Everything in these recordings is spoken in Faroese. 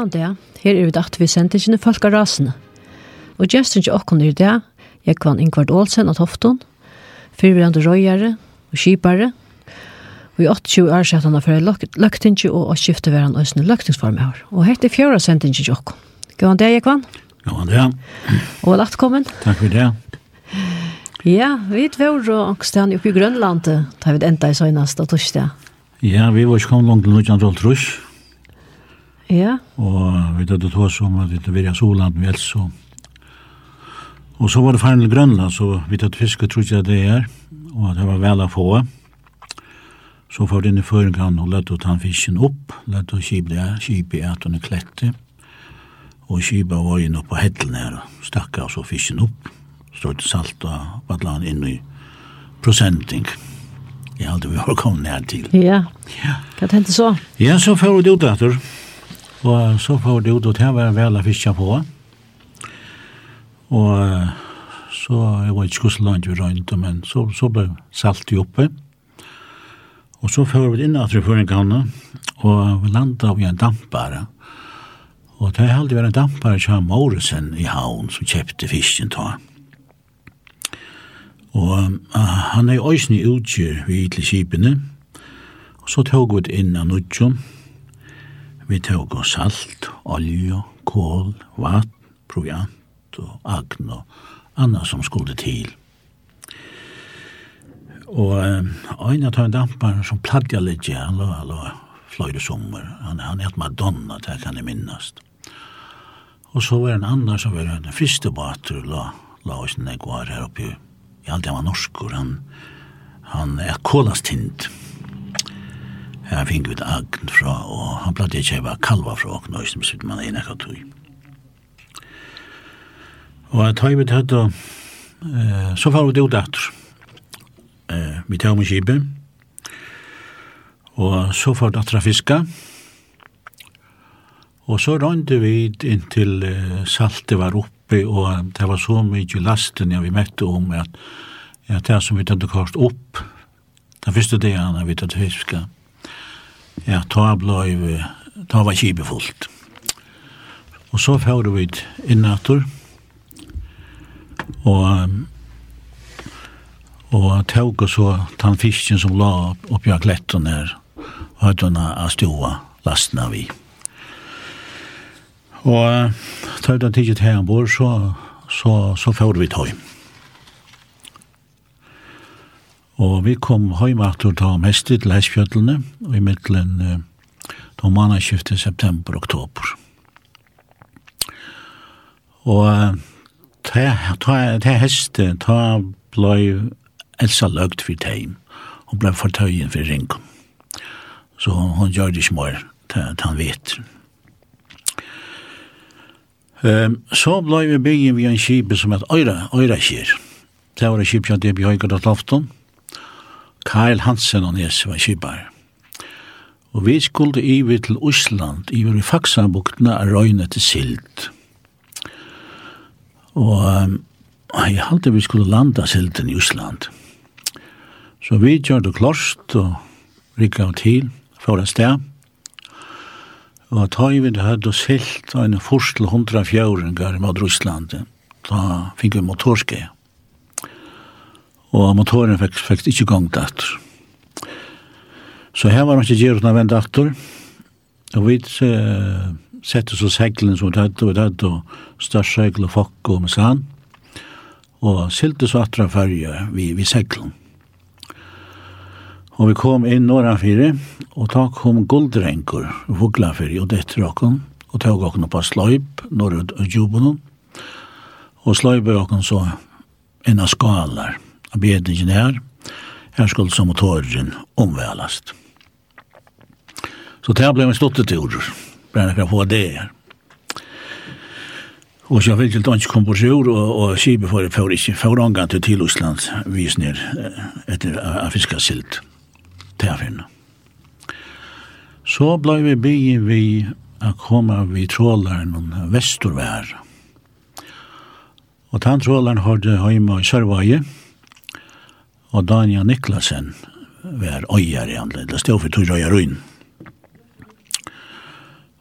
Gåan det, her er vi dagt vi sendte ikke folk av rasene. Og gesten til åkken er det, jeg kvann Ingvard Olsen og Tofton, fyrverande røyere og skipare, og i 80 år sett han har fyrir løktingi og å skifte veran òsne løktingsform her. Og hette er fjøra sendingi til åkken. Gåan det, jeg kvann? Gåan det. Og lagt kommen. Takk for det. Ja, vi var og åkstene oppe i Grønland, da vi enda i søgnast og torsdag. Ja, vi var ikke kommet langt til 1912, Ja. Og vi dødde to som at vi var virja Soland med Elso. og så var det ferdig til Grønland, så vi tatt fiske, tror jeg det er, og det var vel å få. Så får det inn i føringen og lette å ta fisken opp, lette å kjipe det, kjipe i at hun er klette, og kjipe var vargen opp på hettelen her, og stakka så fisken opp, stod til salt og badlan inn i prosenting. Jeg hadde vi har kommet ned til. Ja, ja. hva tenkte så? Ja, så får vi det ut etter. Ja. Og så får det ut, og det var vel å fiske på. Og så, jeg var ikke hvordan langt vi røynte, men så, så ble salt i oppe. Og så får vi inn at vi får en kanne, og vi landet av en dampare. Og det har alltid vært en dampare som Morrison i havn, som kjøpte fisken til. Og uh, han er i øyne utgjør vi til skipene, og så tog vi inn av Nudjum, Vi tog og salt, olje, kål, vatt, proviant og agn og anna som skulle til. Og ein av tøyen dampar som pladja litt ja, han lå, han lå fløyre sommer, han, han et Madonna, det kan jeg minnast. Og så var en annan som var en fristebater, la, la oss nek var her oppe, i alt det var norskur, han, han er kolastint, Her fikk vi agn fra, og han platt jeg heva kalva fra åkne, og som sitt man enn ekka tog. Og jeg tar vi til tatt, så far vi det ut etter. Vi tar om kibet, og så far det atra fiska, og så rønte vi inntil saltet var oppe, og det var så mykje lasten jeg vi mette om at, at det som vi tatt kort opp, den første dagen vi tatt fiska, Ja, ta blei, ta var kibet fullt. Og så fjorde vi innatur, og og tåg og så tann fisken som la oppi av kletten her, og hadde hun av ståa lasten av i. Og tåg den tidsit her ombord, så, så, så fjorde vi tøym. Og vi kom høymatur ta mest til Hesfjöldene og i middelen da eh, mannskiftet september og oktober. Og ta, ta, ta heste, ta blei Elsa løgt for teim, og blei fortøyen for ringen. Så hun, hun gjør det ikke mer, til han vet. Um, så blei vi byggen vi en kjipe som et øyra, øyra kjir. Det var en kjipe som det bygget høygat at lofton, Karl Hansen og Nes var kibar. Og vi skulle ivi til Osland, ivi i Faksabuktene, og røyne til Sild. Og um, jeg halte vi skulle landa Silden i Osland. Så vi gjør det klost, og rikka av til, for en sted. Og ta i vi det hadde silt, og en forstel hundra fjøringar i Da fikk vi motorskje og motoren fikk, fikk ikke gang atter. Så her var han ikke gjerne å vende atter, og vi uh, sette så seglen som vi hadde, og vi hadde større og fokk og med sand, og silte så atra färja vi, vi seglen. Og vi kom inn några fire, og da kom guldrenker, vugla fire, og dette råkken, og tog åkken på sløyp, norrud og jubonen, og sløyp råkken så en av skalar bedningen her. Her skulle som motoren omvälast. Så det här blev en stottetur. Bara kan få det her. Og så fikk jeg ikke kom på sjur, og, og skipet for for ikke for forangan til til Osland vis ned etter a, a fiska silt til finna. Så ble vi bygge vi a koma vi trålaren om Vestorvær. Og den trålaren hadde heima i Sørvaje, og Daniel Niklasen var øyere i andre, det stod for tog øyere inn.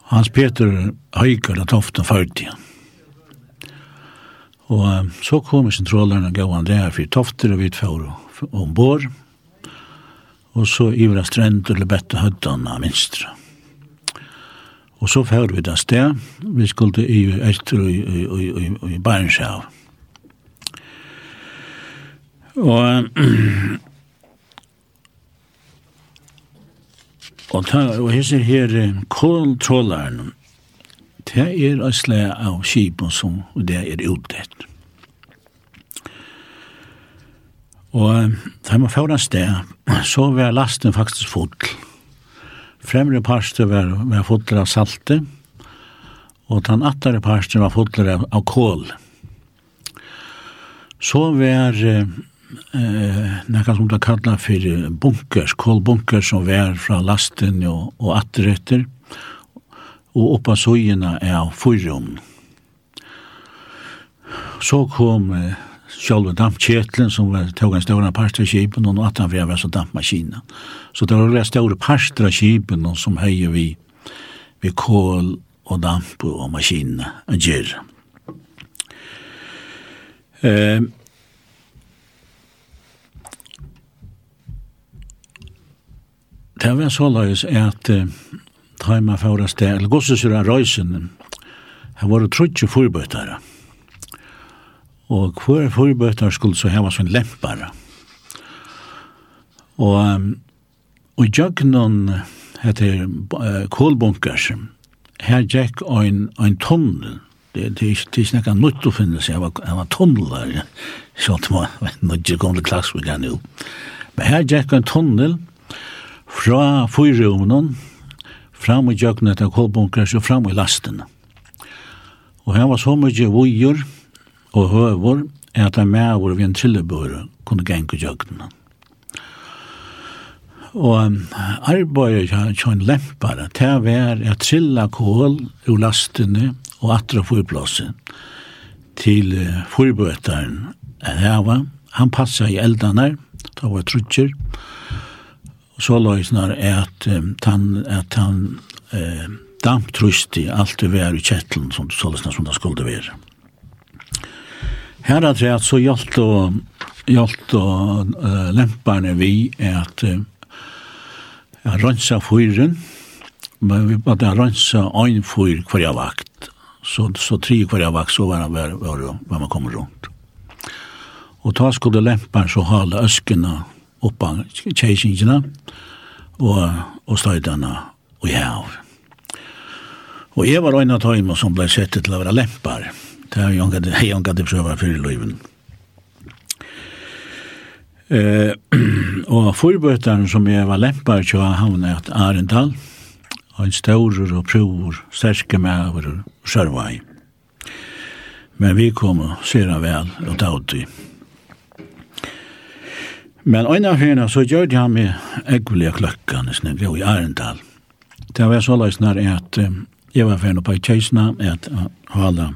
Hans Peter Høyker og Tofta Førti. Og så kom sentralerne og gav han det her for Tofter og Hvitfjord ombord, og så Ivra Strend og Lebette høttene av minstre. Og så fjord vi det sted, vi skulle i Øster og i, i, i, i, i Bærenshav. Og og, ta, og hesser her koltrålaren det er et slag av kipen som det er utdett. Og da man får en sted, så var lasten faktisk full. Fremre parster var, var full av salte, og den attere parster var full av, av kål. Så var eh, nekka som det kalla for bunkers, kolbunkers som var fra lasten og, og atterøtter, og oppa søyene av fyrrum. Så kom eh, sjálve dampkjetlen som var tog en stående parter av kipen og at han var så dampmaskina. Så det var veldig stora parter av kipen som heier vi vi kål og damp og maskina. og gjør. Ehm Det var så løys at taima færa sted, eller gosse sur av røysen, her var det trutje fyrbøtare. Og hver fyrbøtare skulle så heva som lempare. Og, og jøgnon heter uh, kolbunkers, her gikk ein, ein tunnel, det det det snakar nytt att finna sig var var tunnlar så att man nu gick om det klass vi kan nu men här gick en tunnel fra fyrrumnen, fram i jøkna til kolbunkers og fram i lasten. Og her var så mye vujer og høver at han med vår vi en trillebøre kunne genka jøkna. Og um, arbeidet jeg kjønn lempare til å være at trilla kål ur lastene og atra fyrplassen til fyrbøteren. Hava. Han passa i eldene, da var trutjer, og så løysnar at um, han, at han eh, damptrusti alt det vær i kjettelen som, så løysnar som det skulle være. Her er det så hjalt og, hjalt og uh, lemparne vi er at uh, rensa fyren, men vi bare rønsa ein fyr hver vakt. Så, så tre hver vakt så var, var, var, var man kommer rundt. Og ta skulle lempar så hala øskene oppa kjeisingina og, og støydana og jæv. Og jeg var øyna tøyma som blei sett til å være lempar. Det er jo hei han gadde prøva fyrir løyven. Eh, og forbøtaren som jeg var lempar til å havne at Arendal, og en staurer og prøver, sterske maver og sørvai. Men vi kom og ser vel og dautig. Men en av henne så gjør jeg med eggvillige kløkkene snedde i Arendal. Det var så løs når at jeg var ferdig på kjeisene, at holde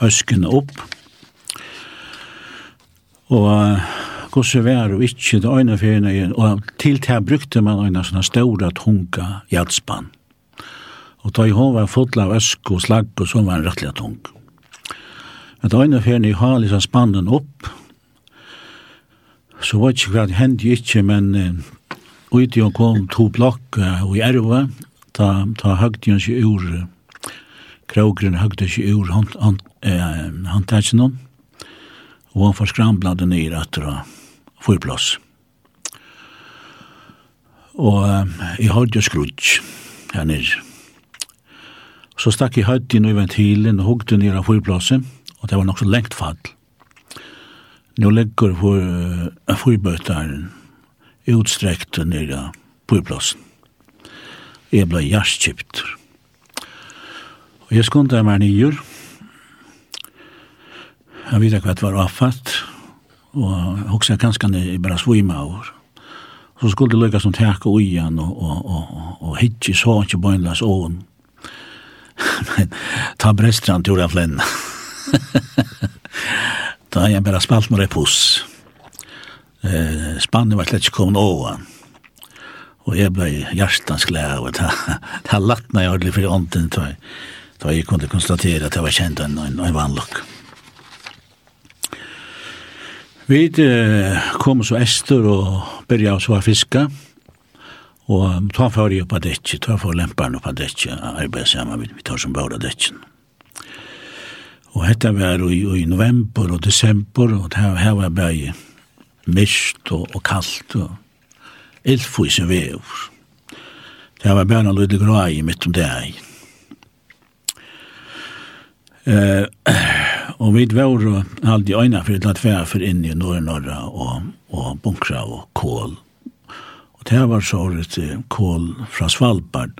øskene opp. Og hvordan var det ikke det ene for henne, og til til brukte man en sånne store tunga hjelpspann. Og da hun var full av øsk og slag, og så var han rettelig tung. Men det ene for henne liksom spannen opp, Så var ikke hva det hendte ikke, men uh, ute kom to blokker i erva, ta, ta høgde han seg ur, krogren høgde seg ur handtetsjonen, og han forskrambladde ned etter plass. Og um, jeg hadde jo skrudj her nere. Så stakk jeg høyt inn i ventilen og hugde ned av fyrplassen, og det var nok så lengt fall. Nå legger for uh, fyrbøtaren utstrekt nere på plassen. Jeg ble hjertkjipt. Og jeg skundet meg nyer. Jeg vet ikke hva det var avfatt. Og jeg husker ganske ned bare svima over. Så skulle det lykke som teka ui igjen og, og, og, og, og hitje så ikke bøgnlas åen. Men ta brestran til å flenna. Da jeg bare spalt med repos. Eh, Spannet var slett ikke kommet over. Og jeg ble hjertens glad, og det har lagt meg ordentlig for ånden, da jeg kunne konstatere at jeg var kjent en, en, en vanlokk. Vi eh, kom så ester og byrja oss å fiska, og ta for jeg på dekje, ta for lemparen på dekje, arbeid sammen, vi tar som bare dekket. Og dette var i, i november og desember, og det her var bare mist og, og kaldt og ildfus i vever. Det var bare en lydelig grøy mitt om det her. Uh, og vi var aldri øyne for et latvær for inn i Norra-Norra og, og bunkra og kål. Og det var så et kål fra Svalbard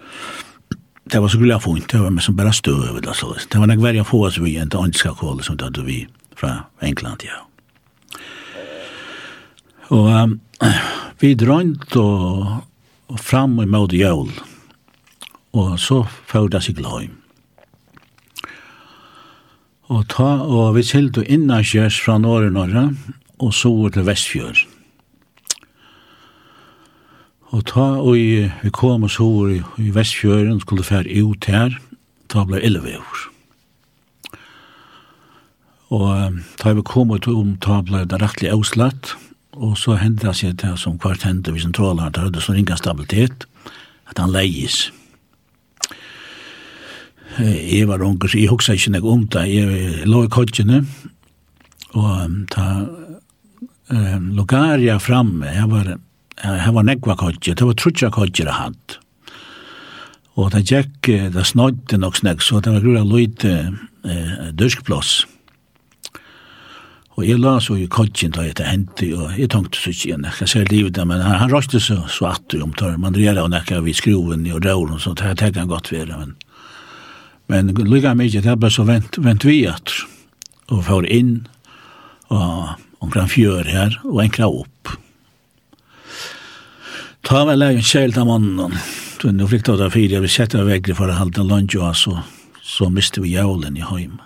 det var så gula fint, det var med som bara støv, det var några värja få oss vi inte önska kål, som det vi fra England ja. Og um, vi drönt og, og fram emot jul. og så förda seg glöm. Og, ta, og vi sildu innan kjørs fra Norge Norge og så til Vestfjør. Og ta og i, vi kom og så i, i Vestfjøren, skulle fære ut her, ta ble 11 år. Og ta vi kom ut om ta ble det rettelig avslatt, og så hendte det seg det som kvart hendte vi sentraler, der hadde så ringa stabilitet, at han leies. Jeg var unger, så jeg huksa ikke noe om det, jeg lå i kodgjene, og ta um, Logaria framme, jeg var her var nekva kodje, det var trutja kodje det hatt. Og det gikk, det snøyde nok snakk, så det var grura løyte eh, dørskplås. Og jeg la så i kodjen da jeg hentet, og jeg tenkte så ikke igjen, jeg ser livet der, men han, han røste så, så om tar, man drejer av nekka vid skroven og røren, så det tenker han godt være, men men lukka mykje, det er bare så vent, vent vi at, og får inn, og omkring fjør her, og enkla opp. Ta vel er en kjelt av mannen. Du er flikt av det fire, vi setter av vegre for å halde lunge, og så, så miste vi jævlen i heim.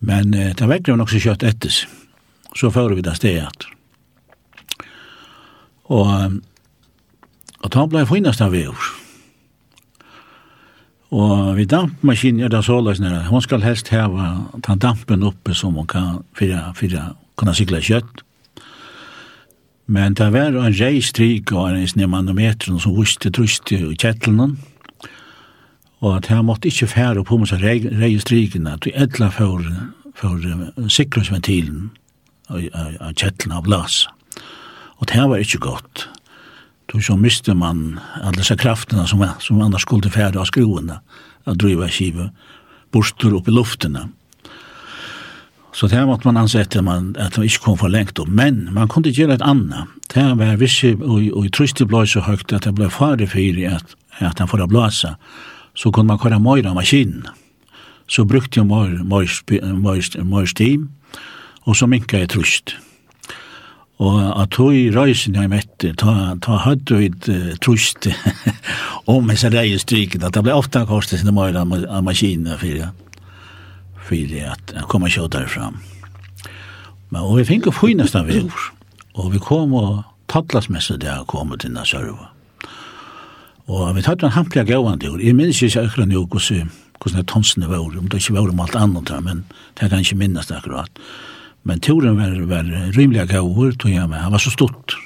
Men eh, det vegre var nok så kjøtt ettes. Så fører vi det stedet. Og, og ta ble finnast av vevr. Og vi dampmaskinen er det så løs nere. Hun skal helst heva ta dampen oppe som hun kan, fyra, fyra, kunne sykla kjøtt Men det var en reistrik og en manometer som vuste truste i kjettelnen, og at her måtte ikke fære på med seg reistrikene, at vi etla for, for sikkerhetsventilen av kjetteln av glas. Og det var ikke godt. Då så miste man alla dessa krafterna som, som annars skulle färda av skrovarna att driva kiva borstor upp i luften. Så det måtte man anse etter man, at man ikke kom for lengt om. Men man kunne gjøre et annet. Det var visse, og, og i trøste blå så høyt at det ble fare for at, at han får blåse. Så kunne man køre møyre av maskinen. Så brukte jeg møyre steam, og så minket jeg trøst. Og at tog i røysen jeg møtte, ta, ta hadde jeg et trøst om disse reiestryken, at det ble ofte kostet sine mer av maskinen for det för att, att komma tjoddare fram. Men och vi fick få in nästan vi Och vi kom och tattlas med sig där kom till den serva. Och vi tatt en hampliga gåvan till. Jag minns inte ökla nu hur hvordan tonsene var, om det ikke var om alt annet her, men det kan ikke minnes det akkurat. Men turen var, var rimelig gavur, tog jeg med, han var så stort.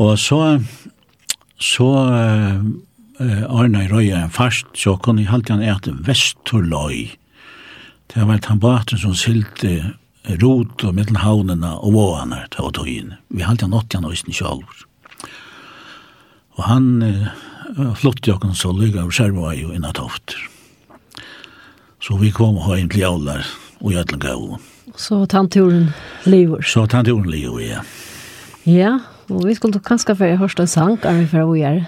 Og så, så Arne i Røya en fast, så kunne jeg alltid han ete Vesturløy. Det var et baten som silte rot og mittelhavnene og våene til å ta inn. Vi halte han åtte han øyne sjølv. Og han eh, flott jo kan så lykke av Skjermøy og innan tofter. Så vi kom og ha inn til jævler og gjødlen gav. Så tanturen lever. Så tanturen lever, ja. Ja, Og vi skulle kanskje få hørst en sang, er vi fra gjøre.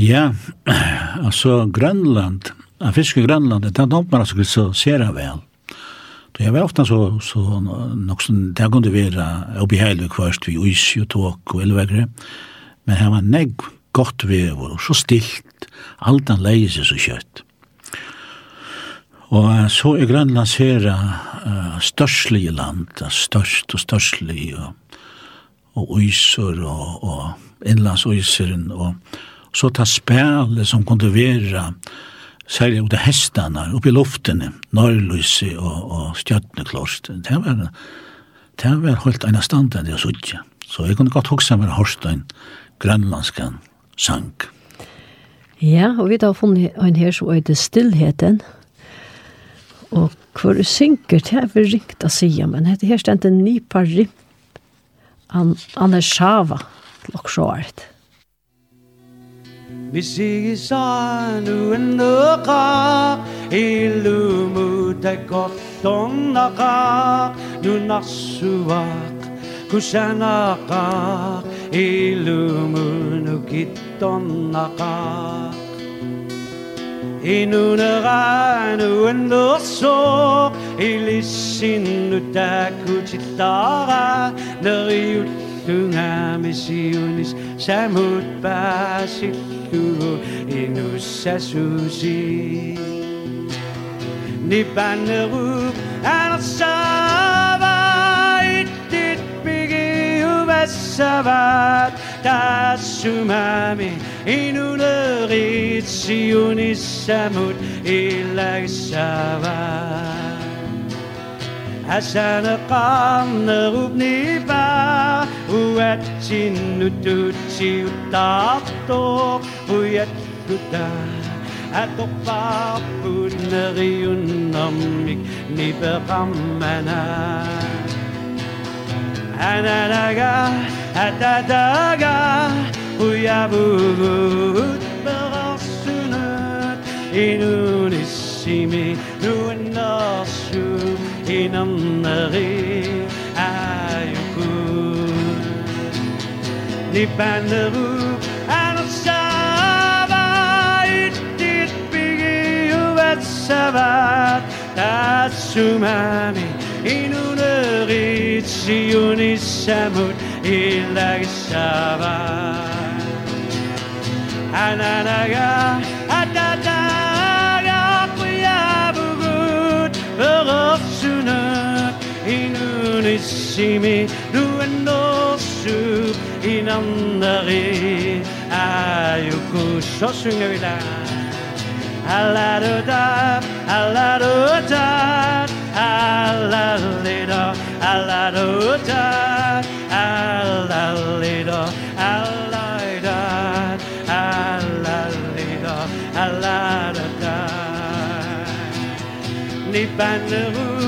Ja, altså Grønland, av fiske Grønland, det er noe man skulle så ser jeg vel. Det er vel ofte så, så nok som det kunne være oppi hele kvørst, vi is og tåk og elvegre, men her var negg godt vever, og så stilt, alt han leier seg så kjøtt. Og så er Grønland ser uh, størslige land, størst og størslige, og og uysur og, og innlandsøyseren og så ta spæle som kunne være særlig ut av hestene oppe i luftene, Norrløse og, og Stjøtneklost. Det var, det var holdt en av standen det å suttje. Så jeg kunne godt huske meg Horstein, grønlandskan, sang. Ja, og vi har funnet en her som heter Stillheten. Og hvor synker, det er vel ringt å si, men det her stendte en ny par rimt an Anders Sava klocksåret. Vi sig sa nu en nøkka I lumu te gott on naka Nu nasuak kusanaka nu gitt on naka I nu en nøkka Ilissinnuta kutillaara Neriullunga misiunis Samut pasillu Inussasusi Nibanneru Anarsava Ittit pigi uvassavat Tassumami Inunerit Siunis Samut Ilagsavat عشان قام ربني با واتشين وتوتشي وتعطوق ويتلدا أتقطع بنغي نمك نبغمنا أنا لقى أتدقى ويا بوت بغصنات إنون السمي نون الشوم din anneri er jo kun Ni bander upp er noe sava. Yttit bygge jo et savat Tatsumami inunerit sionisamut Ildag savat Ananaga Adadaga Priyabugut Berop inöd inön issimi duendosu inandari. Ayuku så synger vi da alla du da alla du da alla lida alla du da alla lida alla lida alla lida alla da ni banderu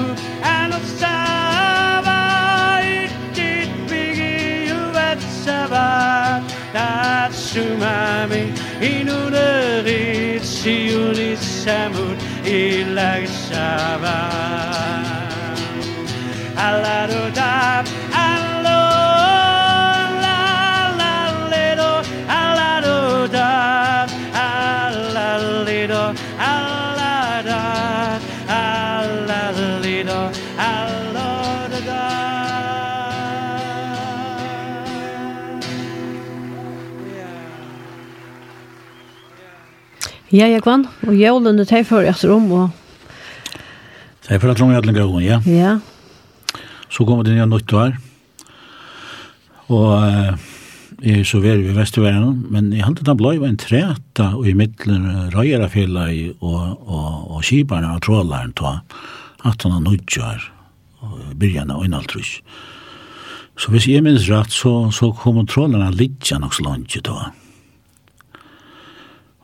tsumami inunari Siuni samun ilagsava alla dap Ja, jeg kvann. Og jævlen er teg for etter om. Og... Det er for at langt jævlen gav, ja. Ja. Så kommer det nye nytt nyttår. Og eh, jeg så var i Vesterværen, men jeg hadde da blei en treta og i middelen røyerafjella og, og, og kibaren og trådlæren ta at han har nødjar og byrjan av øynaltrush. Så hvis jeg minns rett, så, så kom trådlæren litt nok så langt ta.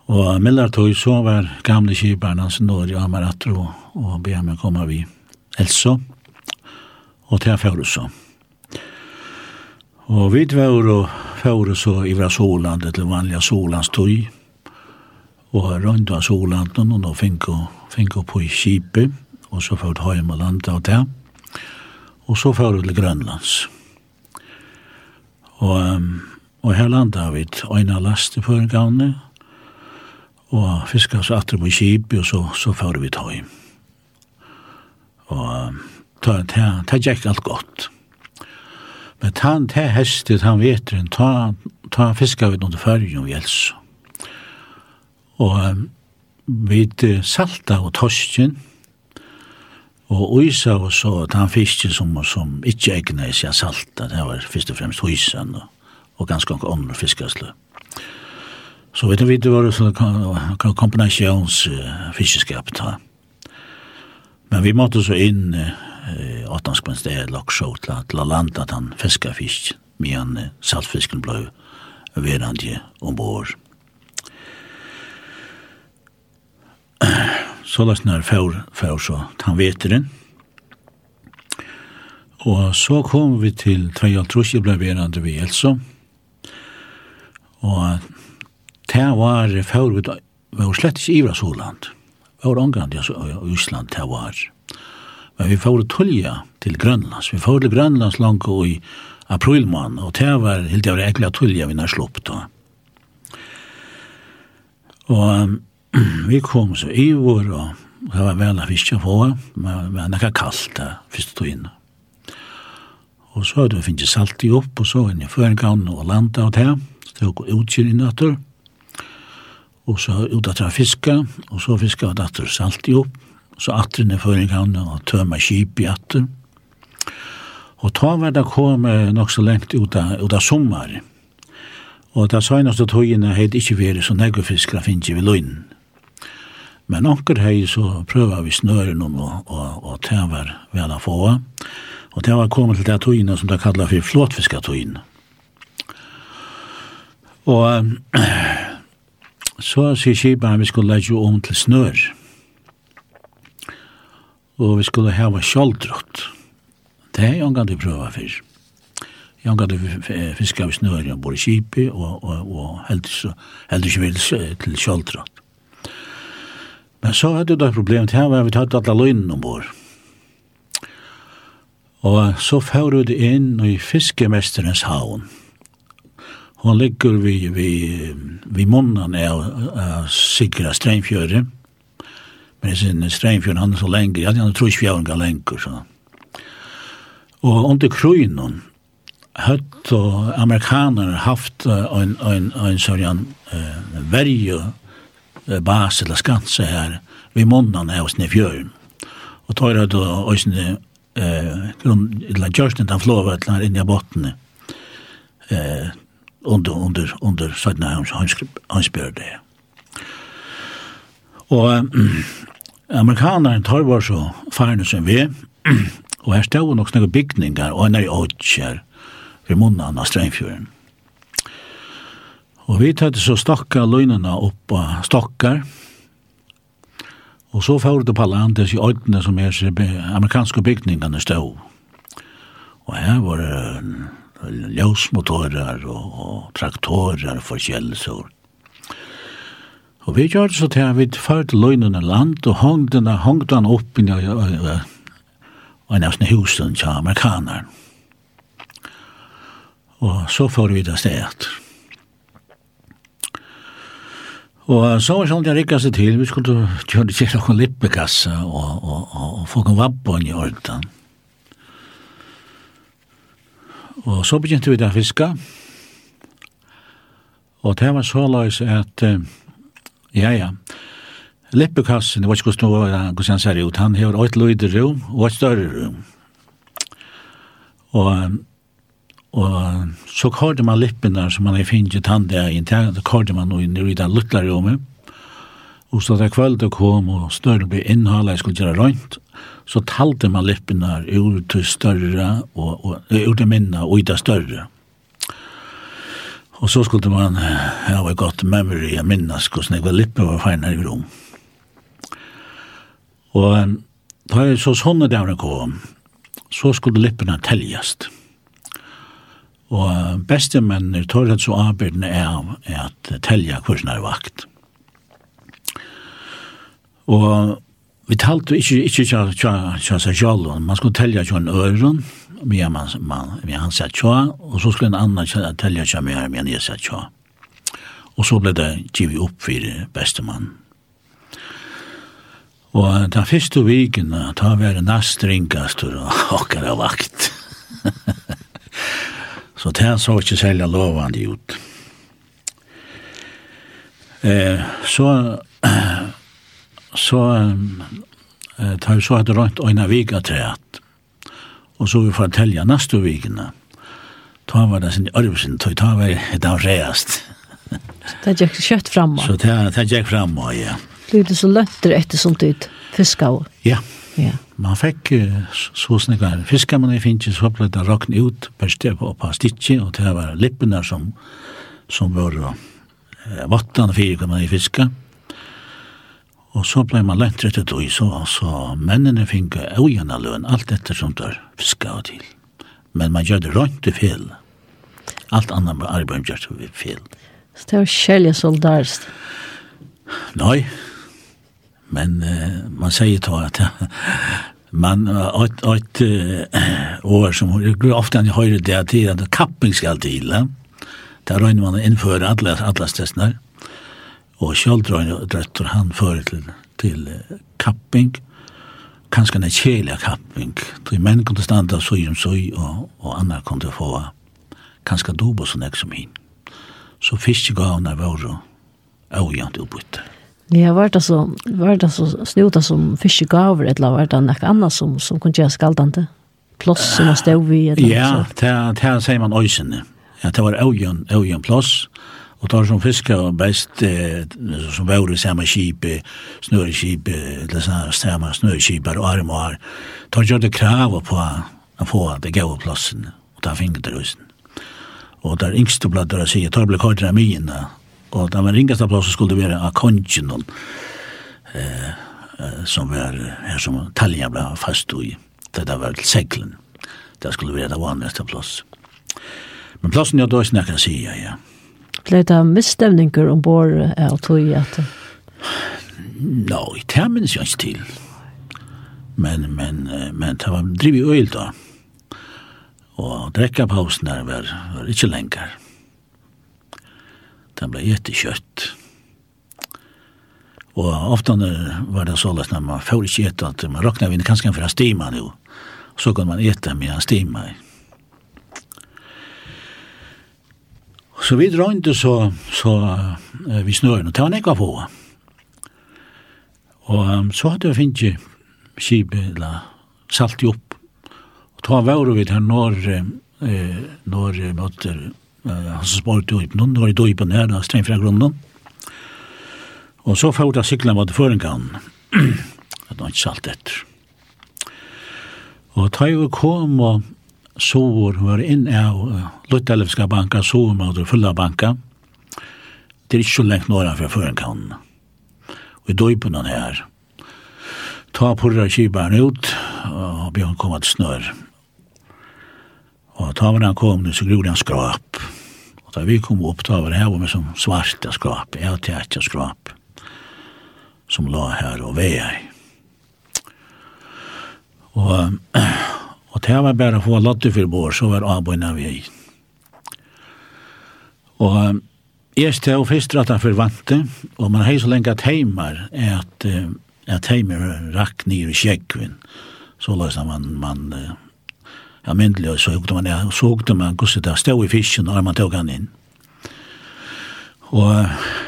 Og mellertøy så var gamle kiberne hans Norge og Amaratro og be meg komme vi Elsa. Og til Fjørusa. Og vi var og Fjørusa i vår Solandet til vanliga Solandstøy og rundt av Soland, og nå fikk hun på i Kibe og så fikk hun hjemme landet av det og så fikk til Grønlands. Og, og her landet vi øyne laste på en og fiska så atre på kip, og så, så fyrir vi tøy. Og ta, ta, ta, ta alt godt. Men ta, ta hestet, han vetren, ta, ta fiska vi noen fyrir vi els. Og vi salta og torsken, Og uisa og så ta han fiskje som, som ikke egnet seg salta, det var fyrst og fremst Uysan og, og ganske andre fiskasle. Mm. Så vet vi det var sånn fiskeskap ta. Men vi måtte så inn eh, åttanskmens det er show til å landa at han fiska fisk medan eh, saltfisken blå verandje ombord. Så lagt nær fjord, fjord så han vet det. Og så kom vi til 2 og 3 blei verandje vi så. Og det var før vi var slett ikke i Soland. Vi var omgang i Island, det var. Men vi får tulja til Grønlands. Vi får til Grønlands langt i aprilmann, og det var helt jeg var egentlig tulja vi nær slupp da. Og vi kom så i vår, og det var vel av fiskja få, men det var nekka kallt det tog inn. Og så hadde vi finnet salt i opp, og så inn i føringavn og landa av det, så det var utkyr i natter og så ut at jeg fiska, og så fiska jeg datter salt i opp, og så atter ned før jeg og tøma kip i atter. Og ta var det kom nok så lengt ut av, ut av sommer. Og det seneste togene heit ikke vært så negge fiskere finnes vi løgnen. Men anker hei så prøva vi snøren om og, og, og det var vel å få. Og det var kommet til det togene som det kallet for flåtfiskatogene. Og Så sier skiparen vi skulle legge om til snør. Og vi skulle heva kjoldrott. Det er jo en gang du prøver fyrst. Jeg har det fiske av snøren og bor i Kipi, og, og, og heldig ikke vil til kjoldrott. Men så hadde det problemet her, var vi tatt alle løgnen ombord. Og så fører det inn i fiskemesterens havn. Hon ligger vi, vi, vi munnen av, av Sigra Strengfjøre. Men sin Strengfjøre, han er så lenge, han er ga lenge, så. Og under krøynen, høtt og amerikaner haft en, en, en sånn uh, verje bas eller skanse her vi munnen av Snefjøren. Og tar det da, og sånn, eh, grunn, eller gjørsten den flåvetlen inn i bottene. Eh, under, under, under Sødna Hansbjørn det. Og um, amerikaneren tar var så færne som vi, og her stod nok snakke bygninger, og han er i åkjer ved munnen av Strengfjøren. Og vi tatt så stakka løgnene opp av stakkar, og så får det på landet i øynene som er amerikanske bygningene stod. Og her var det ljøsmotorer og, og traktorer for kjellesord. Og vi gjør det så til at vi førte løgnene land og hongte den, hongte den opp i en av sånne husen til amerikaneren. Og så får vi det stedet. Og så var sånn jeg rikket seg til, vi skulle kjøre til noen lippekasse og, og, og, og få noen vappen i orden. Og så begynte vi da fiska. Og det var så løs at, uh, ja, ja, Lippekassen, det var ikke hvordan han ser ut, han har et løyde rom og et større rom. Og, og så kørte man lippene som man har finnet i tanndagen, det kørte man i den lutla rommet. Og så da kveldet kom og større ble innhalet, jeg skulle gjøre rønt, så talte man lippene ur til større, og, og, ur til minne og i det større. Og så skulle man ha ja, godt memory, jeg minnes hvordan jeg var lippe var fein her i rom. Og da jeg så sånne dævne kom, så skulle lippene teljast. Og bestemennene tar et så arbeidende av at telja hvordan er vakt. Og vi talte ikke, ikke tja, tja, tja, seg tja, man skulle telja tja en øren, med man, man, med han sa tja, og så skulle en annan tja, telja tja mer, men jeg sa tja. Og så ble det givet opp for bestemann. Og den første viken, ta var det nast ringast og okkar av vakt. så det så ikke selja lovande ut. Eh, så så eh, tar vi så hadde rønt øyne vika til at, og så vi får tälja neste vikene, ta var det sin arvesen, ta var det av reast. Det gikk kjøtt fram. Så det, det gikk framme, ja. Blir det så løtter etter sånt ut, fiska og? Ja. Ja. Man fikk så snikker fiska, men i finner så ble det rakn ut, per sted på på stikje, og det var lippene som, som var eh, vattnet for, kan man fiska. Og så ble man lent rett etter i så, så mennene fikk øyene løn, alt etter som der fiska og til. Men man gjør det rønt til fel. Alt annet med arbeid gjør det fel. Så det var kjellige soldarst. Nei, men uh, man sier da at man et, et uh, år som ofte han høyre det til at kapping skal til. Da røyner man å innføre alle, alle stestene her. Og kjøldrøyne drøtter han fører til, til kapping, kanskje en kjelig kapping. De menn kunne standa søy om søy, og, og andre kunne få kanskje dobo som ek som hin. Så fiskegavene var jo øyant utbytte. Ja, var det så, var det så snuta som fiskegaver, eller var det noe annet som, som kunne gjøre skaldende? Ploss som man støv i? Ja, det, det sier man øysene. Ja, det var avgjant, avgjant ploss. Ja og tar som fiskar best eh, som var i samma kip, snörekip, eller sånna samma snörekipar og arm og arm. Tar gjør det krav på å få det gode plassen og ta fingret til husen. Og der yngste bladder si, tar ble blek av ramina, og den ringaste plassen skulle være av kongen, eh, som var her som talja ble fast i, det der var til seglen. Det skulle være det vanligste plass. Men plassen jeg jag då snackar sig ja. Ble det misstämningar ombord av tog i att? No, det minns jag ikke till. Men, men, men det var drivet öl da. Og drekkapausen der var, var ikke lenger. Den ble gjettekjøtt. Og ofte var det så løs når man får ikke gjett at man råkner vinner kanskje for en stima nå. Så kan man gjette med en stima. Så vi drønte så, så uh, vi snøren, og det var nekva på. Og um, så hadde vi finnet skibet, eller salt opp. Og ta var vi her når, eh, når eh, måtte, eh, han som spørte ut, noen var i døypen her, da strengt fra grunnen. Og så får jeg sikla mot føringen, at han ikke salt etter. Og ta jo kom og sår var inn av Luttalevska banka, sår mot fulla banka. Det er ikke så lengt nåra fra før kan. Og i døypen han her, ta porra kibaren ut, og bjørn kom at snør. Og ta var han kom, så grod han skrap. Og da vi kom opp, ta var det her var med som svarta skrap, jeg til skrap, som la her og vei Og Og det var bare å få lotte for bor, så var avbøyna vi. Og jeg stod først rett og forvante, og man har så lenge at heimer er at, at heimer rakk nere i kjekkvinn. Så løsna man, man ja, myndelig, og så hukte man, ja, så hukte man hvordan det stod i fisken når man tog han inn. Og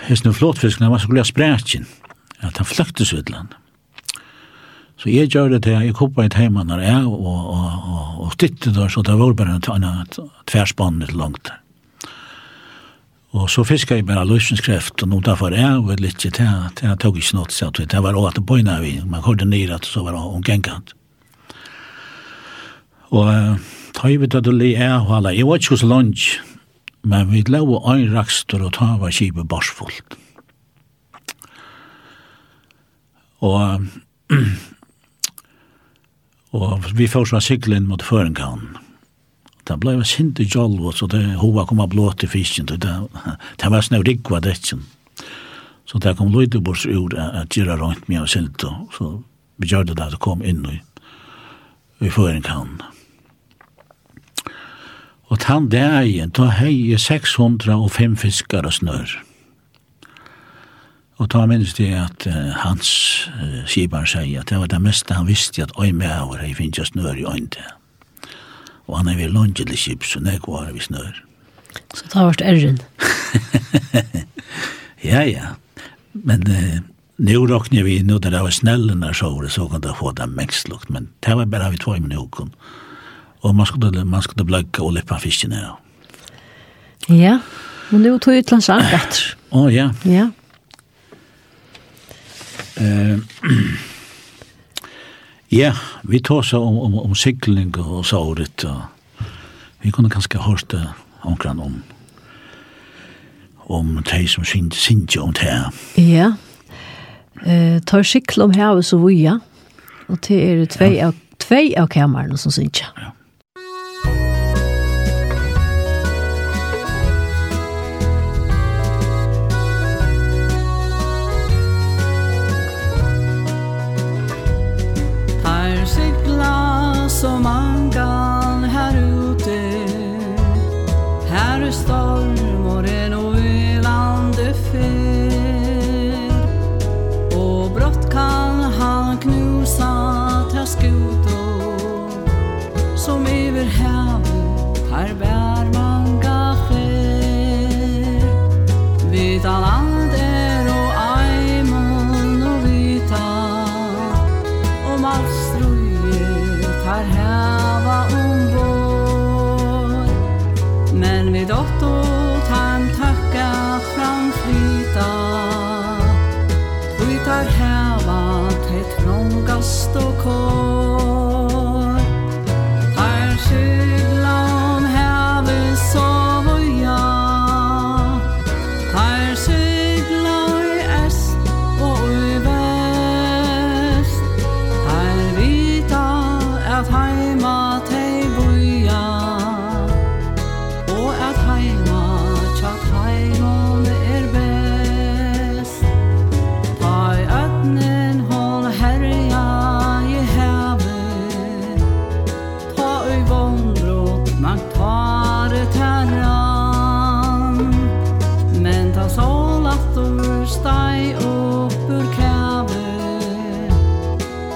hvis hesten flåtfisken var så glede sprætjen, at han fløktes utlandet. Så jeg gjør det til, jeg kopper et hjemme når jeg, og, og, og, og stittet der, så det var bare en tverspann litt langt. Og så fiskar jeg bare løsningskreft, og noe derfor jeg, var litt til, til jeg tog ikke noe, så det var også at det bøyna vi, man hørte ned at så var det omgengant. Og ta i vidt at det li er, og alle, jeg var ikke hos lunch, men vi lå og ein rakster, og ta var kibet borsfullt. Og Og vi får sånn inn mot Førenkan. Det ble jo sint i Jolv, så det hova kom av blåt i fisken. Det, det var sånn rikva detjen. Så det kom Løydebors ur at gira rundt med og sint. Så vi gjør det da det kom inn i, i Førenkan. Og tann dagen, da hei 605 fiskar og snør. Og ta minnes det at uh, hans uh, skibar sier at det var det meste han visste at oi med over hei finnes snør i øynene. Og han er vel lunge til skip, så nek var vi snør. Så ta vart erren. ja, ja. Men uh, nu råkner vi, nu det var snällen när så så kan det få det mest lukt. Men det var bare vi två i minuter. Og man skulle, man skulle blöka og läppa fiskene. Ja. Ja, men nu tog utlands arbet. Å, oh, ja. Ja. Ja, vi tar så om, om, om sikling og så året. Og vi kunne kanskje hørt det omkring om om de som synes ikke om det her. Ja, eh, tar sykkel om her og så vi, ja. Og det er tvei av, tvei av kamerene som synes ikke. Ja. cold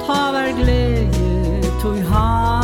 haver gleje tog han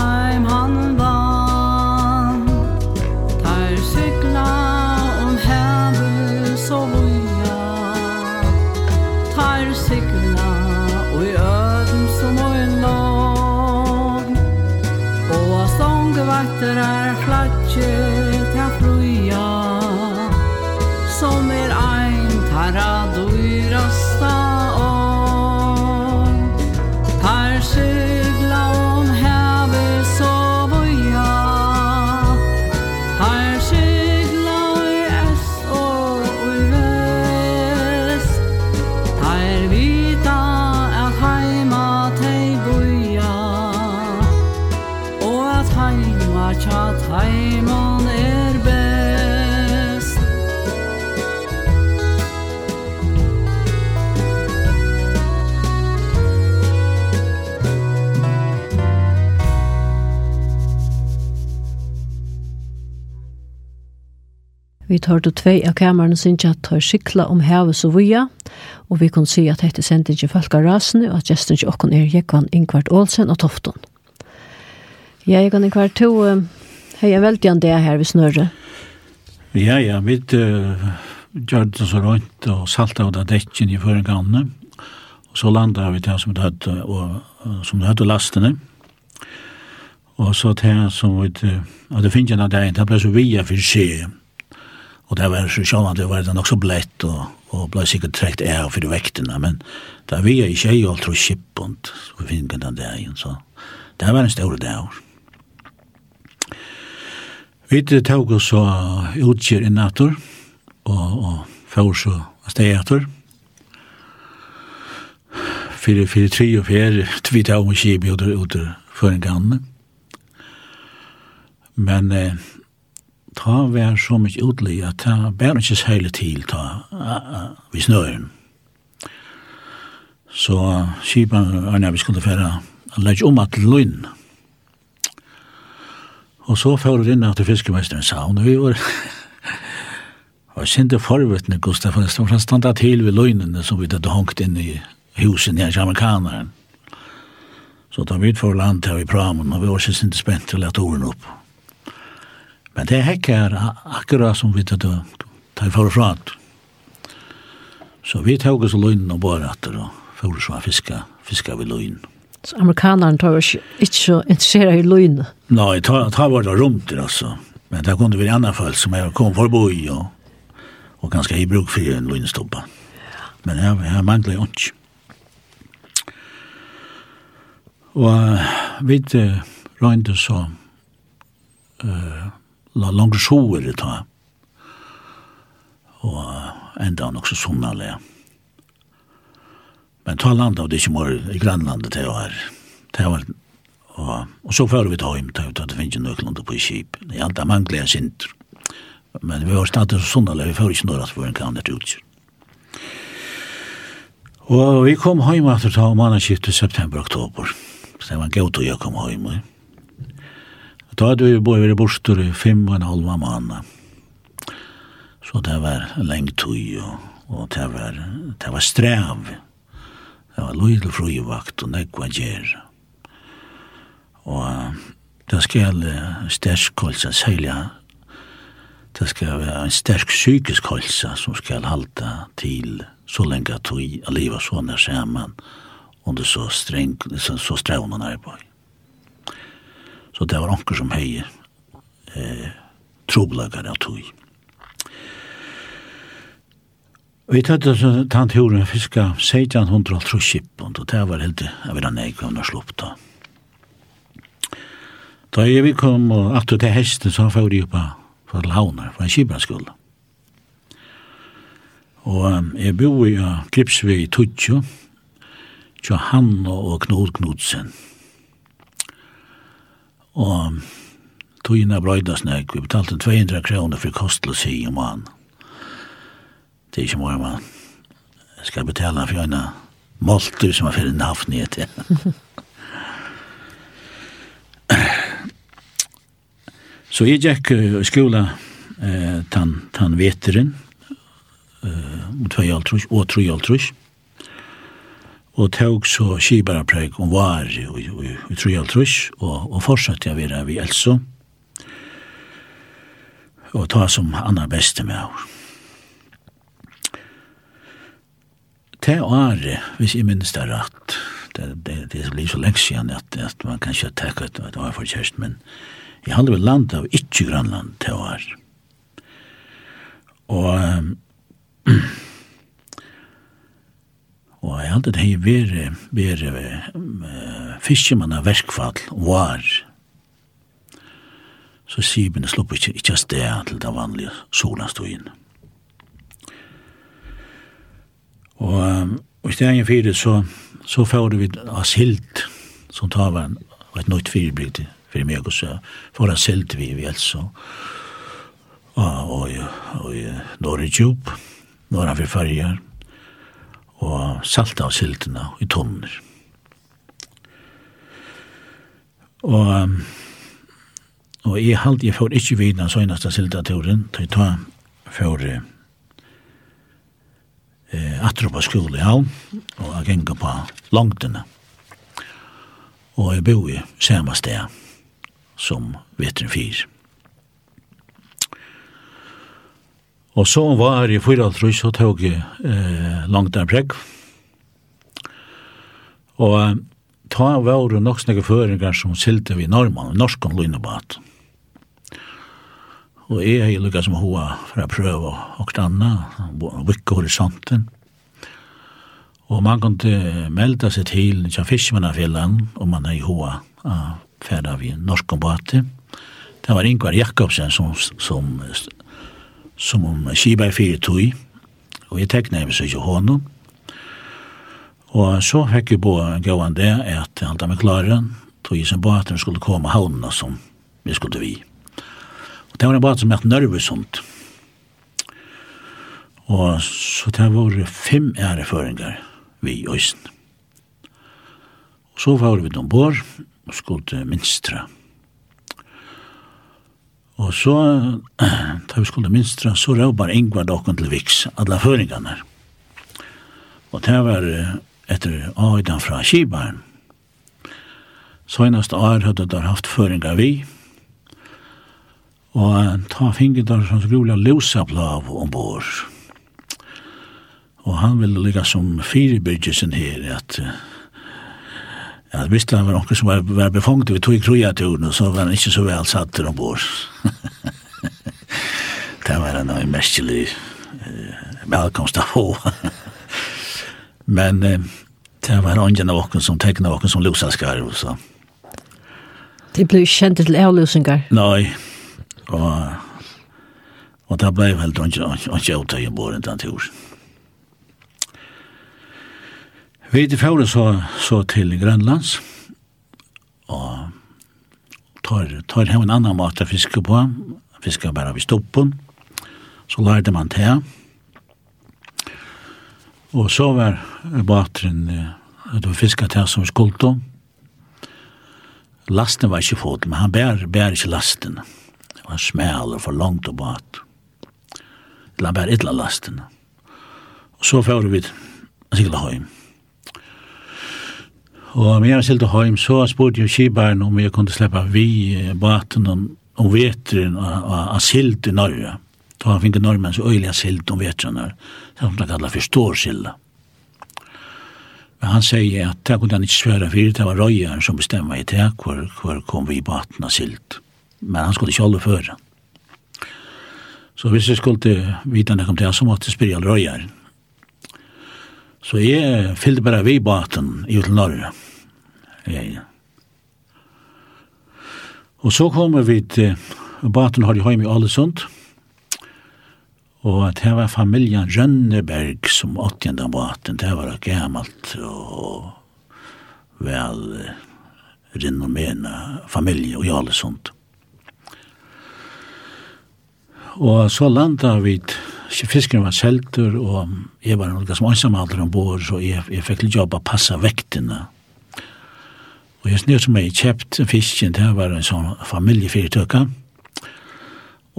vi tar til tvei av kameran synes at tar skikla om havet så via, og vi kan si at dette sendte ikke folk av rasene, og at gesten ikke åkken er Jekvann Ingvart Olsen og Tofton. Ja, Jekvann Ingvart, to uh, hei er veldig an det her vi snørre. Ja, ja, vi uh, gjør det så rundt og salta av det dekken i forrige ganne, og så landa vi til som det hadde, og, som det hadde lastene, og så til som vi, uh, og det finnes en av det, det ble så via for seg, Og det var så sjåan, det var nok så blett, og, og ble sikkert trekt av for vektene, men da vi er ikke, alt jeg kippont, så vi finner den dagen, så det var en stor dag. Vi tog oss så utgjør innator, og, og får så steg etter. Fyrir, fyrir, tre og fyrir, vi tog oss kjip kibjøder uter for en gang. Men eh, ta vær så mykje utlig at ta bær ikke seile til ta vi snøren. Så skipan Arne vi skulle færa legge om at løgn. Og så fører vi inn at fiskemesteren sa, og vi var Og sinte forvetne Gustaf for Stom han standa til ved løgnene som vi hadde hongt inn i husen i amerikaneren. Så da vi ut for land her i pramen, og vi var ikke sinte spent til at orden opp. Men det hekk er akkurat som vi tar tar for fra. Så vi tog oss løgnen og bare etter og for så fiska, fiska vi løgn. Så amerikaneren tar oss ikke så interesseret i løgn? Nei, ta, ta var det rumt altså. Men det kunne vi i andre fall som jeg kom forbi og, og ganske i bruk for en løgnstoppa. Men jeg, jeg mangler jo ikke. Og vi røynte så uh, langt sover i ta. Og enda nok så sunna. Men ta landa og det ikke mor i grannlandet til å her. Det var, og, og så fører vi ta hjem til at det finnes ikke nøklande på i kip. Det er alltid man gleder sint. Men vi var stadig så sunna vi fører ikke nøyre at vi var en kan etter utstyr. Og vi kom hjem etter ta om annanskiftet september-oktober. Så det var en god å jeg kom hjem. Og Da hadde vi bare vært borster i fem og en halv måned. Så det var lengt tøy, og, og det var, det var strev. Det var løydel frøyevakt, og nekva gjer. Og det skal sterk kolsa, særlig det skal være en sterk psykisk kolsa som skal halta til så lenge at vi lever sånne sammen under så streng, så, så strevnene arbeid. Så det var onker som hei eh, troblagare av tog. Vi tatt så tant huren fiska 1600 trusskip, og det var helt, jeg vil ha nek, vi har slupp da. Da jeg vi kom og at til hesten, så fyrir jeg på for launar, for en kibranskuld. Og um, jeg bor i Gripsvei i Tudjo, til han og Knod Knudsen. Og togene brøyda nek, vi betalte 200 kroner for kostelsi om han. Det er ikke mye man Jeg skal betale for en molter som har fyrir en i etter. Så jeg gikk i skola eh, tan, tan veteren, eh, og altrus og tru altrus. 3 og tog så skibarapræk om var i Trujaltrus og, og fortsatte jeg vera vi Elso og ta som annar beste med oss. Te åre, hvis jeg minnes det rett, det, det, det blir så lenge siden at, at man kan ikke tenke at det var for kjærest, men jeg hadde vel landet av ikke grannland te åre. Og um, Og jeg hadde det her vært, vere fiskemann av verskfall var. Så Sibene slupp ikke, ikke sted til den vanlige solastøyen. Og, um, og i stedet fyrir så, så fører vi av silt, som tar var et nøyt firebrygd fyrir meg og så får av silt vi i Vjelsa og, og, og, og, og Norge Jobb, Norge for Farger, og salta av siltene i tonner. Og, og jeg halte, jeg får ikke vidna søgnast silta turen til jeg tar for eh, atropa skole i havn, og jeg ganger på langtene. Og jeg bor i samme sted som vetren 4. Og så var jeg i 4.30, så tog jeg eh, langt en pregg. Og ta var det nok snakke føringer som silte vi normann, norskan løgnebat. Og jeg er lukket som hoa for å prøve å kranna, vikke horisonten. Og man kunne melde seg til til fiskemannafjellan, og man er i hoa ferda vi norskan bate. Det var Ingvar Jakobsen som, som som om Kiba i fire tog, og jeg tekna jeg så ikke honom. Og så fikk jeg på gåan det at han da med klare, tog jeg som båten skulle komme havnene som vi skulle vi. Og det var en båt som het Nørvesund. Og så det var fem æreføringer vi i Øysten. Og så var vi ombord og skulle minstra Og så, da vi skulle minstra, så røv bare Ingvar dokken til Viks, alle føringene. Og det var etter Aidan fra Kibaren. Søgnast år hadde der haft føringar vi, og ta finger der som skulle løsa blav ombord. Og han ville ligga som firebyrgelsen her, at Ja, hvis det var noen som var, var befongt ved tog kruiaturen, og så var han ikke så vel satt der ombord. det var en av mestelig uh, velkomst av få. Men uh, det var ånden av okken som tekna okken som losaskar, så. Det ble kjent til avløsingar? Nei, og, og det ble vel ånden av okken av ombord enn den turen. Vi er så, så til Grønlands, og tar, tar her en annan mat å fiske på, fiske bare ved stoppen, så lærte man til. Og så var bateren, det var fiske til som skulto, lasten var ikke fått, men han bær, bær ikke lasten. Det var smæl og for langt og bat. Eller han bær ytla lasten. Og så fører vi sikkert hjem. Og med jeg selte heim, så spurte jeg kibaren om jeg kunne slippe vi baten om, om vetren av silt i Norge. Da han finner nordmenn så øyelig silt om vetren her. Det er som de kaller for stårsilda. Men han sier at det kunne han ikke svære for, det var røyeren som bestemmer i det, hvor, hvor kom vi baten av silt. Men han skulle ikke holde før. Så hvis jeg skulle vite når jeg kom til, så måtte jeg spørre røyeren. Så jeg fyllde bare vi baten i til Norge. Ja, ja. Og så kommer vi til baten har de hjemme i Ålesund. Og det var familien Rønneberg som åtte baten. Det var gammelt og vel renommerende familie i Ålesund. Og så landet vi til fisken var selter, og jeg var noe som ansamhalder ombord, så jeg, jeg fikk litt jobb å passe vektina. Og jeg snøt som jeg kjøpt fisken, det var en sånn familiefyrtøkka,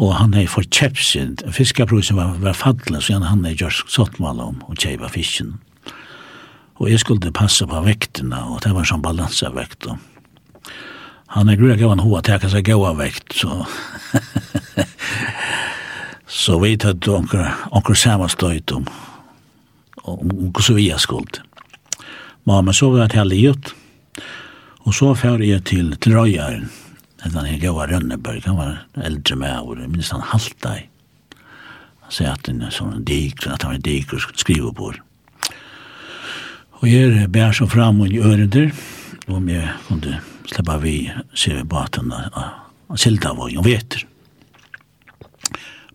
og han hei for kjøpt sin, fiskaprosen var, var fadlet, så han hei gjort sottmål om å kjøpe fisken. Og jeg skulle passe på vektina, og det var en sånn balansavekt, og Han er grunnig av en hoa, det er kanskje gaua vekt, så så vi tatt onker, onker samastøyt om, om hvordan vi er skuld. Men så var det heldig gjort, og så fører jeg til, til røyeren, etter han gav Rønneberg, han var eldre med, og det minst han halta i. Han sier at han er sånn diker, at han er en diker skulle skrive på. Og jeg bær så fram og i øreder, om jeg kunne slippe vi, sier vi baten av Sildavøy, og veter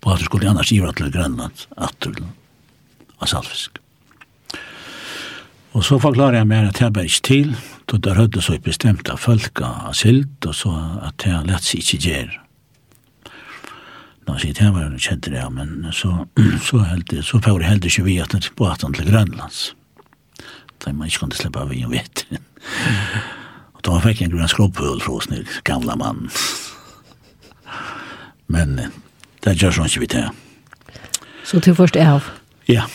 på at det skulle annars giva til Grønland, atter av salfisk. Og så forklarer jeg meg at jeg bare ikke til, da der høyde så bestemt av folk av silt, og så at jeg lett seg ikke gjør. Nå sier jeg var jo kjent det, men så, så, heldig, så får jeg heldig ikke vi at det på at til Grønlands. Da man ikke kunne slippe av vi og vet. Og da fikk jeg en grønn skropphull fra oss, gamla mann. Men det gjør sånn ikke vi til. Så til først er av? Ja.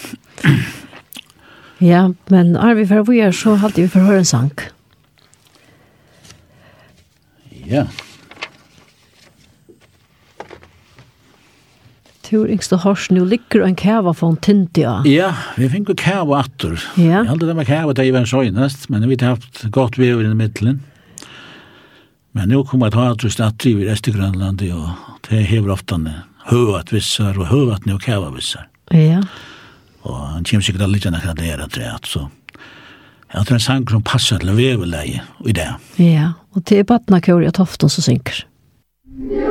ja, men er vi for å gjøre så halte vi for å høre en sang. Ja. Tur yngste hors, nu ligger en kæva fra en tintia. Ja, vi fikk finner kæva atter. Ja. Jeg halte det med kæva til jeg var søgnest, men vi har haft godt vever i middelen. Men nå kommer jeg til ta at du snakker i Vestegrønlandet, og det hever ofte ned høvat vissar og høvat nu kæva vissar. Ja. Og han kjem sikkert litt enn akkurat det er at det så Jeg tror en sang som passar til vevelegi i det. Ja, og til badna kjøri og tofton som synker. Ja.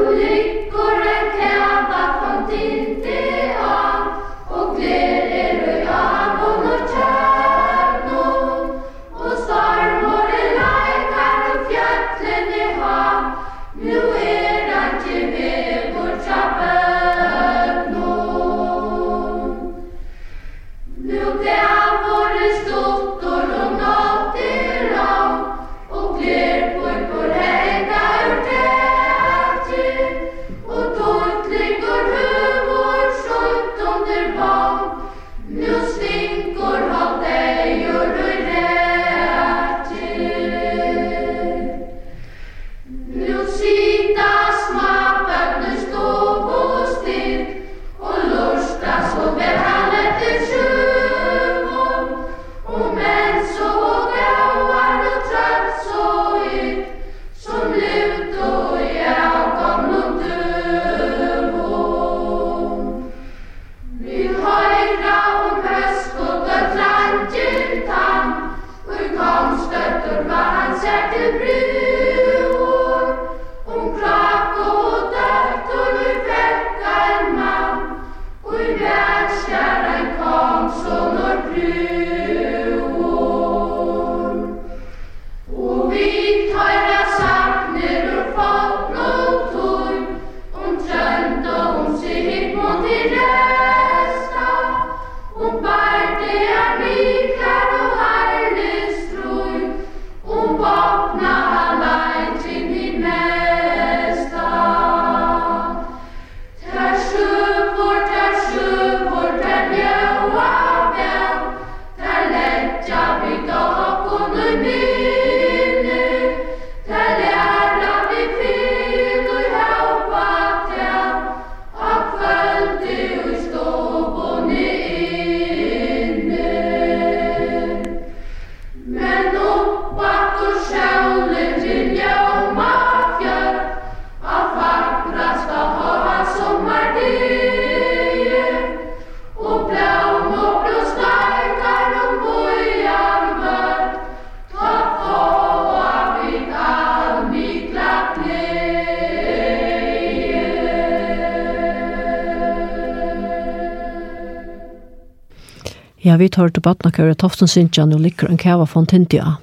vi tar til Batnakøyre Toften Sintjan og liker en kava von Tintia.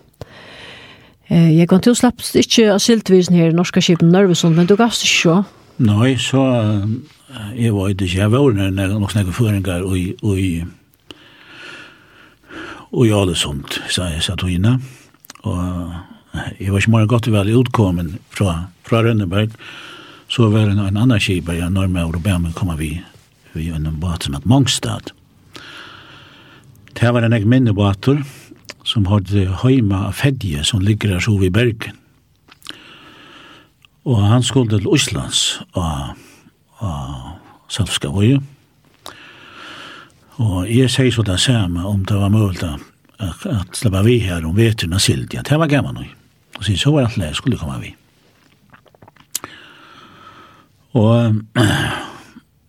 Eh, jeg kan til slapp ikke asiltvisen her i norska skipen Nørvesund, men du gavst ikke så? Nei, så jeg var ikke, jeg var nok snakke føringar og i og i Alesund, sa jeg satt og inne. Og jeg var ikke mer godt vel utkommen fra, fra Rønneberg, så var det en, annan annen skipa, jeg meg og ba meg komme vi, vi en båt som et Mongstad. Det var en egen minnebåter som hadde Høyma av Fedje som ligger her så i Bergen. Og han skulle til Oslands og, av Salskavøye. Og jeg sier så det samme om det var mulig at, at slippe vi her om vetren og sildja. Det var gammel nå. Og så, så var det at jeg skulle komme vi. Og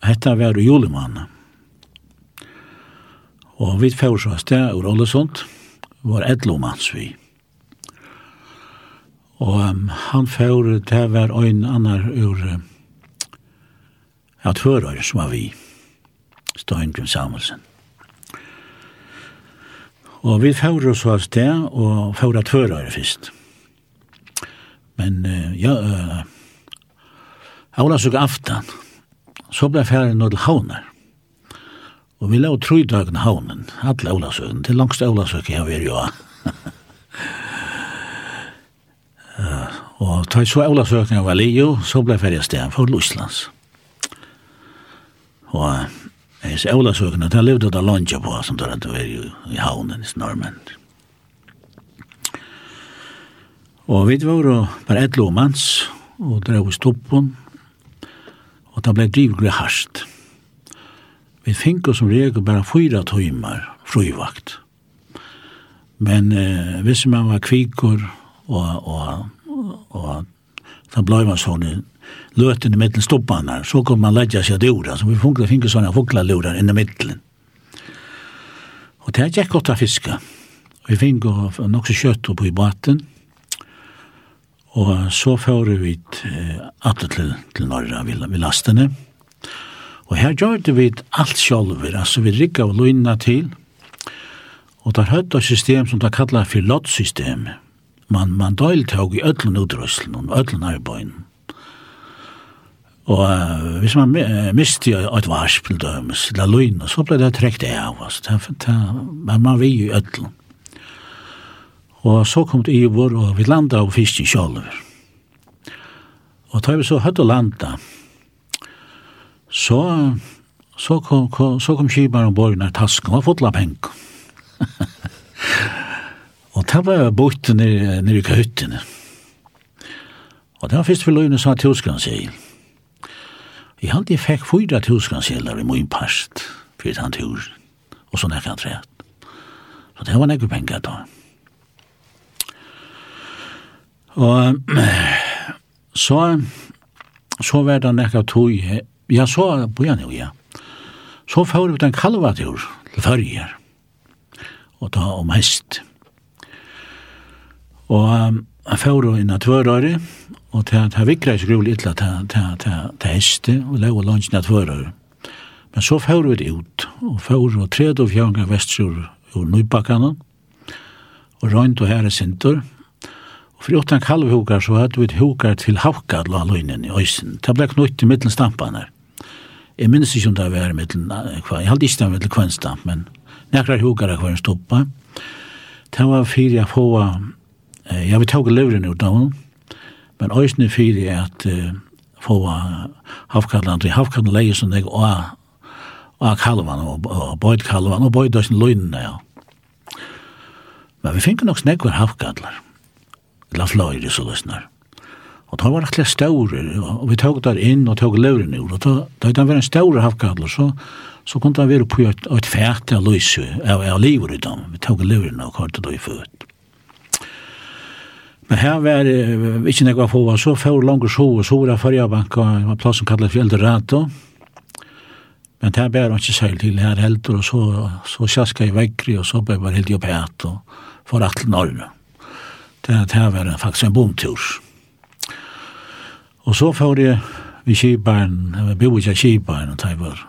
hetta var jo julemannet. Og vi får så sted ur Ålesund, var edlomanns vi. Og um, han får til hver øyn annar ur uh, ja, tvørøyre som var vi, Støyndjøn Samuelsen. Og vi får så av sted, og får av tvørøyre først. Men uh, ja, uh, Aula så aftan, så ble ferdig nå til Havner. Og vi lau tru dagen haunen, alle Olasøken, til langst Olasøken jeg vil jo. Og ta så Olasøken jeg var lio, så blei ferdig sted for Luslands. Og jeg så Olasøken, og ta levde da lunge på, som tar at det var jo i haunen, i snormen. Og vi var jo bare et lomans, og drev i stoppen, og det ble drivgrig harsht vi finko som regel bara fyra timmar frivakt. Men eh, hvis man var kvikor og, og, og da blei man sånn løten i middelen stopparna, så kom man lägga seg dora, så vi funkla finko sånne foklalura inn i middelen. Og det er ikke godt å fiske. Vi finko nok så kjøtt oppe i baten, og så fører vi eh, atle til, til Norra, vi, vi lastene, og Og her gjør det vi alt sjolver, altså vi rikka og løgnene til, og det er høyt av system som det kallar for lottsystem. Man, man deltog i ødlen utrøslen og ødlen arbeid. Og uh, hvis man uh, misti et varspil dømes, eller løgne, så ble det trekt av, altså, det, det, men man vil i ødlen. Og så kom det i vår, og vi landa av fisken sjolver. Og tar vi så høyt å landa, Så, så kom, kom, så kom skibaren og borgen av tasken og fotla penk. og det var bort nere, nere i køyttene. Og det var først for løgnet sa tilskanseil. Jeg hadde fikk fyra tilskanseiler i min past, fyrir han tur, og så nekka han træt. Så det var nekka penka da. Og så, så var det nekka tog Ja, så bøyane jo, ja. Så får vi den kalva tur til førjer, og ta om hest. Og jeg får jo inn av tvørøyre, og til jeg vikra i skruvlig ytla til heste, og lau og lansin av tvørøyre. Men så får vi det ut, og får vi tredje og fjangar vestur ur nøybakkana, og røynt og herre sintur, Og for åttan kalvhukar så hadde vi et hukar til havkall av løgnen i øysen. Det ble knutt i middelen stampan her. Jeg minnes ikke om det var med til kvann. Jeg hadde ikke det med til kvannstamp, men nekrar hukar av en stoppa. Det var fyrir jeg få, jeg vil tauga levren ut av henne, men òsne fyrir jeg at få havkallan, til havkallan leie som jeg og og kalvan og bøyd kalvan og bøyd døsn løgnene, ja. Men vi finner nok snekvar havkallar, la fløyre så løsnar. Og da var rettelig større, og vi tog der inn og tog løren ur, og da det var en større havkadler, så, så kunne det være på et, et fæte av løse, av, av livet i dem. Vi tog løren og kvart og i født. Men her var det ikke nekva på, og så fyrir langer så, og så var det fyrir banka, det var plass som kallet for Eldorado, men det var ikke særlig til her heldur, og så, så sjaska i vekkri, og så ble jeg bare helt i opphet, og for at norge. Det, det var faktisk en bomtur. Og så får jeg vi kibaren, vi bor ikke kibaren, og jeg var,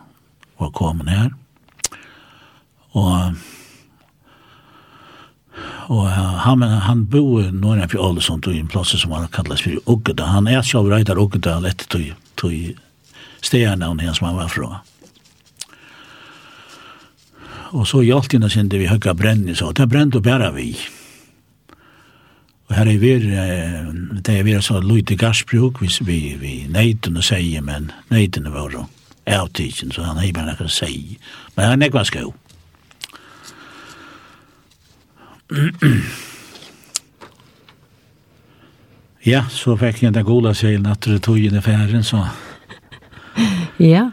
var kommet her. Og og han han bor i Norge for alle sånt, i en plass som han kallas for Uggeda. Han er selv right där Uggeda lätt til till städerna hon som han var fra. Og så hjälpte henne sen det vi höga bränni så det brände bara vi. Og her er vi, det er vi så lite gassbruk, hvis vi, vi neiten å si, men neiten å være avtidsen, så han er bare noe å si. Men han er ikke vanskelig. ja, så fikk jeg den gode seilen at det tog inn i færen, så... ja,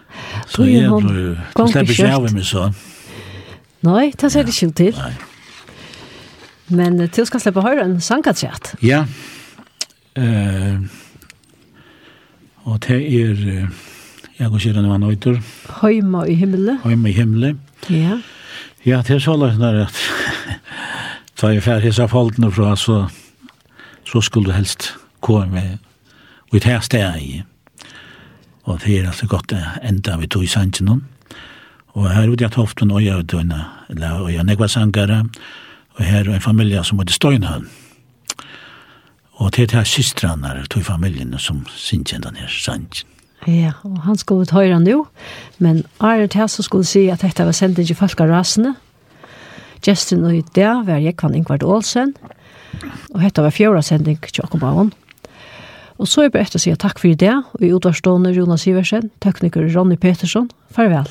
tog inn hon. Så jeg ble, så slipper ikke av meg så. Nei, det ser det ikke til. Nei. Men du skal slippe høre en sangkatsjert. Ja. Uh, og det er, uh, jeg går kjøren hva nøyter. Høyma i himmelen. Høyma i himmelen. Ja. Ja, det er så løsning der at da jeg ferdig sa folkene fra, så, så skulle du helst komme med og det her stedet i. Og det er altså godt enda vi tog i sangen. Og her ute jeg toften, og jeg vet du, eller jeg nekva sangere, og Og her er en familie som heter Støynhavn. Og til det her systrene er to familien som synkjen den her sangen. Ja, og han skulle ut høyre nå, men Arne til så skulle si at dette var sendt ikke folk av rasene. Gjesten og i dag var Jekvann Ingvard Olsen, og dette var fjorda sending til Akobavon. Og så er jeg bare etter å si takk for i og i utvarstående Jonas Iversen, tekniker Ronny Petersson, farvel.